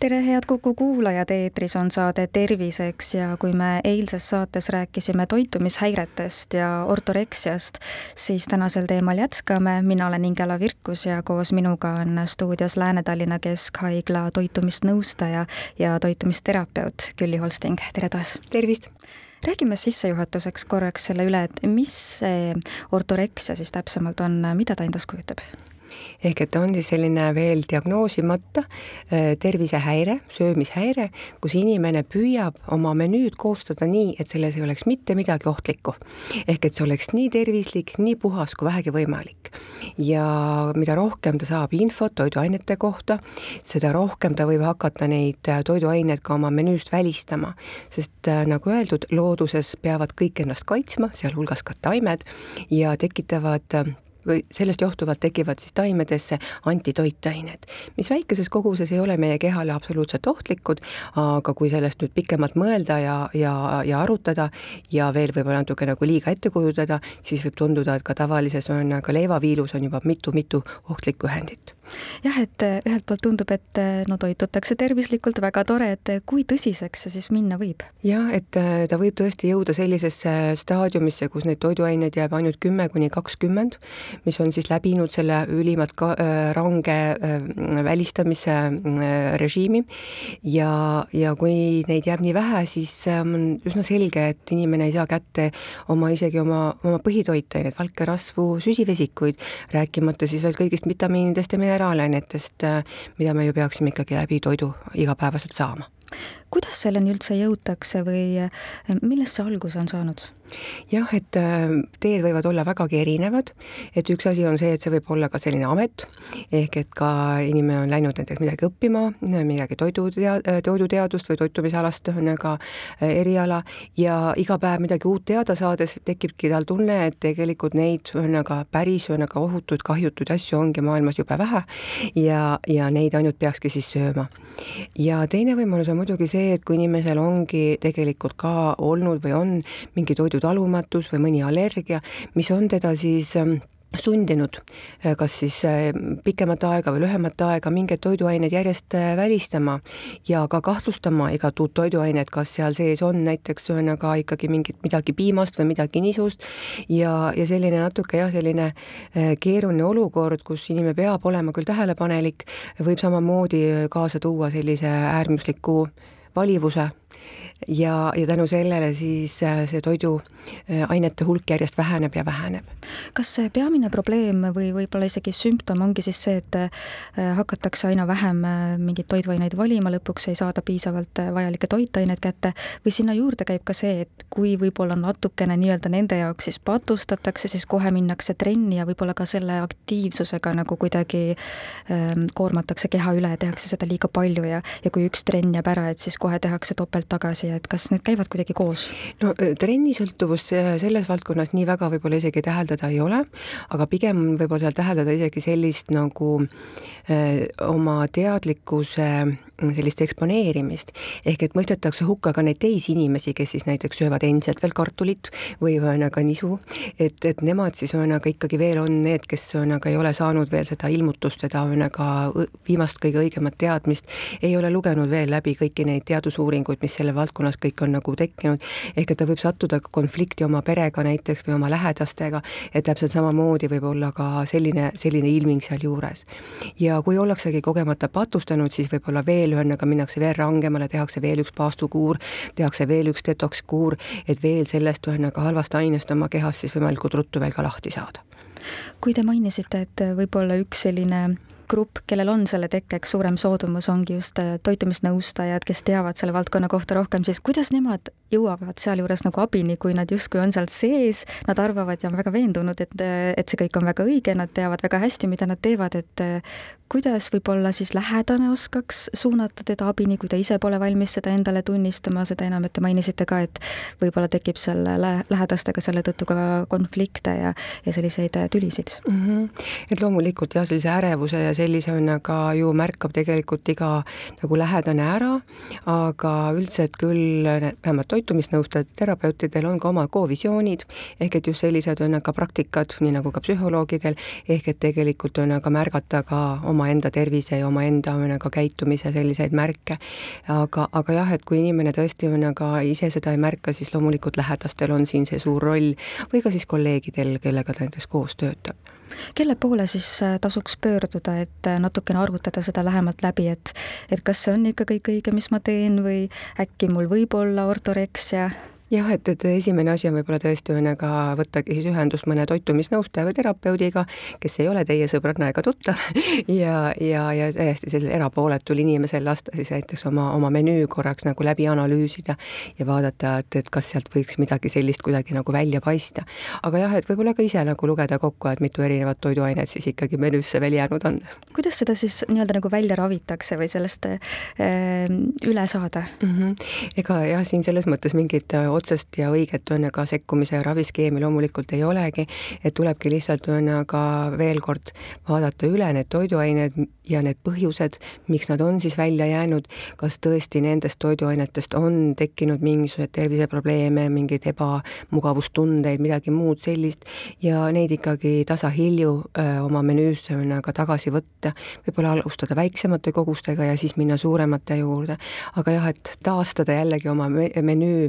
tere, head Kuku kuulajad, eetris on saade Terviseks ja kui me eilses saates rääkisime toitumishäiretest ja ortoreksiast, siis tänasel teemal jätkame. mina olen Ingela Virkus ja koos minuga on stuudios Lääne-Tallinna Keskhaigla toitumisnõustaja ja toitumisterapeut Külli Holsting, tere taas! tervist! räägime sissejuhatuseks korraks selle üle, et mis see ortoreksia siis täpsemalt on, mida ta endast kujutab? Ehk et on siis selline veel diagnoosimata äh, tervisehäire, söömishäire, kus inimene püüab oma menüüd koostada nii, et selles ei oleks mitte midagi ohtlikku. ehk et see oleks nii tervislik, nii puhas kui vähegi võimalik. ja mida rohkem ta saab infot toiduainete kohta, seda rohkem ta võib hakata neid äh, toiduaineid ka oma menüüst välistama, sest äh, nagu öeldud, looduses peavad kõik ennast kaitsma, sealhulgas ka taimed ja tekitavad või sellest johtuvalt tekivad siis taimedesse antitoitained, mis väikeses koguses ei ole meie kehale absoluutselt ohtlikud, aga kui sellest nüüd pikemalt mõelda ja, ja, ja arutada ja veel võib-olla natuke nagu liiga ette kujutada, siis võib tunduda, et ka tavalises on ka leivaviilus on juba mitu-mitu ohtlikku ühendit jah, et eh, ühelt poolt tundub, et eh, no toitutakse tervislikult, väga tore, et eh, kui tõsiseks see siis minna võib? jah, et ta võib tõesti jõuda sellisesse staadiumisse, kus neid toiduaineid jääb ainult kümme kuni kakskümmend, mis on siis läbinud selle ülimalt ka, äh, range äh, välistamise äh, režiimi ja, ja kui neid jääb nii vähe, siis on üsna selge, et inimene ei saa kätte oma isegi oma, oma põhitoitaineid, valkerasvu, süsivesikuid, rääkimata siis veel kõigist vitamiinidest ja mineraalainetest, mida me ju peaksime ikkagi läbi toidu igapäevaselt saama kuidas selleni üldse jõutakse või millest see alguse on saanud? Jah, et äh, teed võivad olla vägagi erinevad, et üks asi on see, et see võib olla ka selline amet, ehk et ka inimene on läinud näiteks midagi õppima, midagi toidutea-, toiduteadust või toitumisalast ühesõnaga äh, eriala ja iga päev midagi uut teada saades tekibki tal tunne, et tegelikult neid ühesõnaga päris ühesõnaga ohutuid, kahjutuid asju ongi maailmas jube vähe ja, ja neid ainult peakski siis sööma. ja teine võimalus on muidugi see, et kui inimesel ongi tegelikult ka olnud või on mingi toidu toidutalumatus või mõni allergia, mis on teda siis ähm, sundinud äh, kas siis äh, pikemat aega või lühemat aega mingeid toiduaineid järjest äh, välistama ja ka kahtlustama igat uut toiduainet, kas seal sees on näiteks ühesõnaga ikkagi mingit midagi piimast või midagi nisust. Ja, ja selline natuke jah, selline keeruline olukord, kus inimene peab olema küll tähelepanelik, võib samamoodi kaasa tuua sellise äärmusliku valivuse ja, ja tänu sellele siis äh, see toiduainete hulk järjest väheneb ja väheneb. kas see peamine probleem või võib-olla isegi sümptom ongi siis see, et äh, hakatakse aina vähem äh, mingeid toiduaineid valima, lõpuks ei saada piisavalt vajalikke toitaineid kätte või sinna juurde käib ka see, et kui võib-olla natukene nii-öelda nende jaoks siis patustatakse, siis kohe minnakse trenni ja võib-olla ka selle aktiivsusega nagu kuidagi ähm, koormatakse keha üle, tehakse seda liiga palju ja, ja kui üks trenn jääb ära, et siis kohe tehakse topelt tagasi edasi, et kas need käivad kuidagi koos? no äh, trennisõltuvust äh, selles valdkonnas nii väga võib-olla isegi täheldada ei ole, aga pigem võib-olla seal täheldada isegi sellist nagu öö, äh, oma teadlikkuse sellist eksponeerimist, ehk et mõistetakse hukka ka neid teisi inimesi, kes siis näiteks söövad endiselt veel kartulit või ühesõnaga nisu, et, et nemad siis ühesõnaga ikkagi veel on need, kes ühesõnaga ei ole saanud veel seda ilmutust, seda ühesõnaga viimast kõige õigemat teadmist, ei ole lugenud veel läbi kõiki neid teadusuuringuid, mis selle valdkonnas kõik on nagu tekkinud, ehk et ta võib sattuda ka konflikti oma perega näiteks või oma lähedastega, et täpselt samamoodi võib olla ka selline, selline ilming sealjuures. ja kui ollaksegi kogemata patustanud, siis võib-olla veel ühesõnaga minnakse veel rangemale, tehakse veel üks paastukuur, tehakse veel üks detokskuur, et veel sellest ühesõnaga halvast ainest oma kehas siis võimalikult ruttu veel ka lahti saada. kui te mainisite, et võib-olla üks selline grupp, kellel on selle tekkeks suurem soodumus, ongi just toitumisnõustajad, kes teavad selle valdkonna kohta rohkem, siis kuidas nemad jõuavad sealjuures nagu abini, kui nad justkui on seal sees, nad arvavad ja on väga veendunud, et, et see kõik on väga õige, nad teavad väga hästi, mida nad teevad, et kuidas võib-olla siis lähedane oskaks suunata teda abini, kui ta ise pole valmis seda endale tunnistama, seda enam, et te mainisite ka, et võib-olla tekib seal lä-, lähedastega selle tõttu ka konflikte ja, ja selliseid tülisid mm. -hmm. et loomulikult jah, sellise ärevuse ja sellisena ka ju märkab tegelikult iga nagu lähedane ära, aga üldiselt küll vähemalt toitumisnõustajad, terapeutidel on ka oma kovisioonid, ehk et just sellised on ka praktikad, nii nagu ka psühholoogidel, ehk et tegelikult on aga märgata ka oma omaenda tervise ja omaenda ka käitumise selliseid märke. aga, aga jah, et kui inimene tõesti on aga ise seda ei märka, siis loomulikult lähedastel on siin see suur roll või ka siis kolleegidel, kellega ta näiteks koos töötab kelle poole siis äh, tasuks pöörduda, et äh, natukene arvutada seda lähemalt läbi, et et kas see on ikka kõik õige, mis ma teen või äkki mul võib olla ortoreksia? Jah, et, et esimene asi on võib-olla tõesti ühesõnaga võttagi siis ühendust mõne toitumisnõustaja või terapeudiga, kes ei ole teie sõbranna ega tuttav ja, ja, ja täiesti sellisel erapooletul inimesel lasta siis näiteks oma, oma menüü korraks nagu läbi analüüsida ja vaadata, et, et kas sealt võiks midagi sellist kuidagi nagu välja paista. aga jah, et võib-olla ka ise nagu lugeda kokku, et mitu erinevat toiduainet siis ikkagi menüüsse veel jäänud on. kuidas seda siis nii-öelda nagu välja ravitakse või sellest äh, üle saada mm? -hmm. ega jah, siin selles mõttes mingit otsest ja õiget ka sekkumise ja raviskeemi loomulikult ei olegi, et tulebki lihtsalt on aga veel kord vaadata üle need toiduained ja need põhjused, miks nad on siis välja jäänud, kas tõesti nendest toiduainetest on tekkinud mingisuguseid terviseprobleeme, mingeid ebamugavustundeid, midagi muud sellist ja neid ikkagi tasahilju öö, oma menüüsse on aga tagasi võtta, võib-olla alustada väiksemate kogustega ja siis minna suuremate juurde, aga jah, et taastada jällegi oma menüü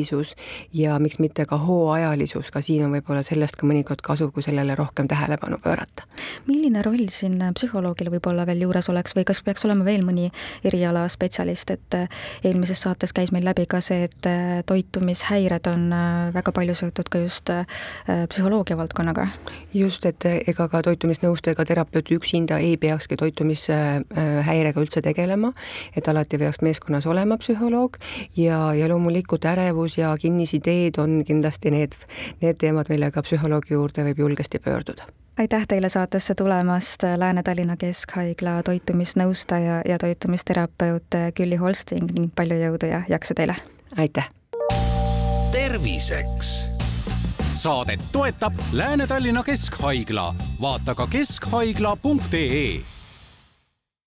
mitmekesisus ja miks mitte ka hooajalisus, ka siin on võib-olla sellest ka mõnikord kasu, kui sellele rohkem tähelepanu pöörata. milline roll siin psühholoogil võib olla veel juures oleks või kas peaks olema veel mõni erialaspetsialist, et äh, eelmises saates käis meil läbi ka see, et äh, toitumishäired on äh, väga palju seotud ka just psühholoogia valdkonnaga. just, et ega ka toitumisnõustaja ega terapeut üksinda ei peakski toitumishäirega üldse tegelema, et alati peaks meeskonnas olema psühholoog ja, ja loomulikult ärevus ja kinnisideed on kindlasti need, need teemad, millega psühholoogi juurde võib julgesti pöörduda aitäh teile saatesse tulemast, Lääne-Tallinna Keskhaigla toitumisnõustaja ja toitumisterapeut Külli Holsting ning palju jõudu ja jaksu teile! aitäh! terviseks saadet toetab Lääne-Tallinna Keskhaigla, vaata ka keskhaigla.ee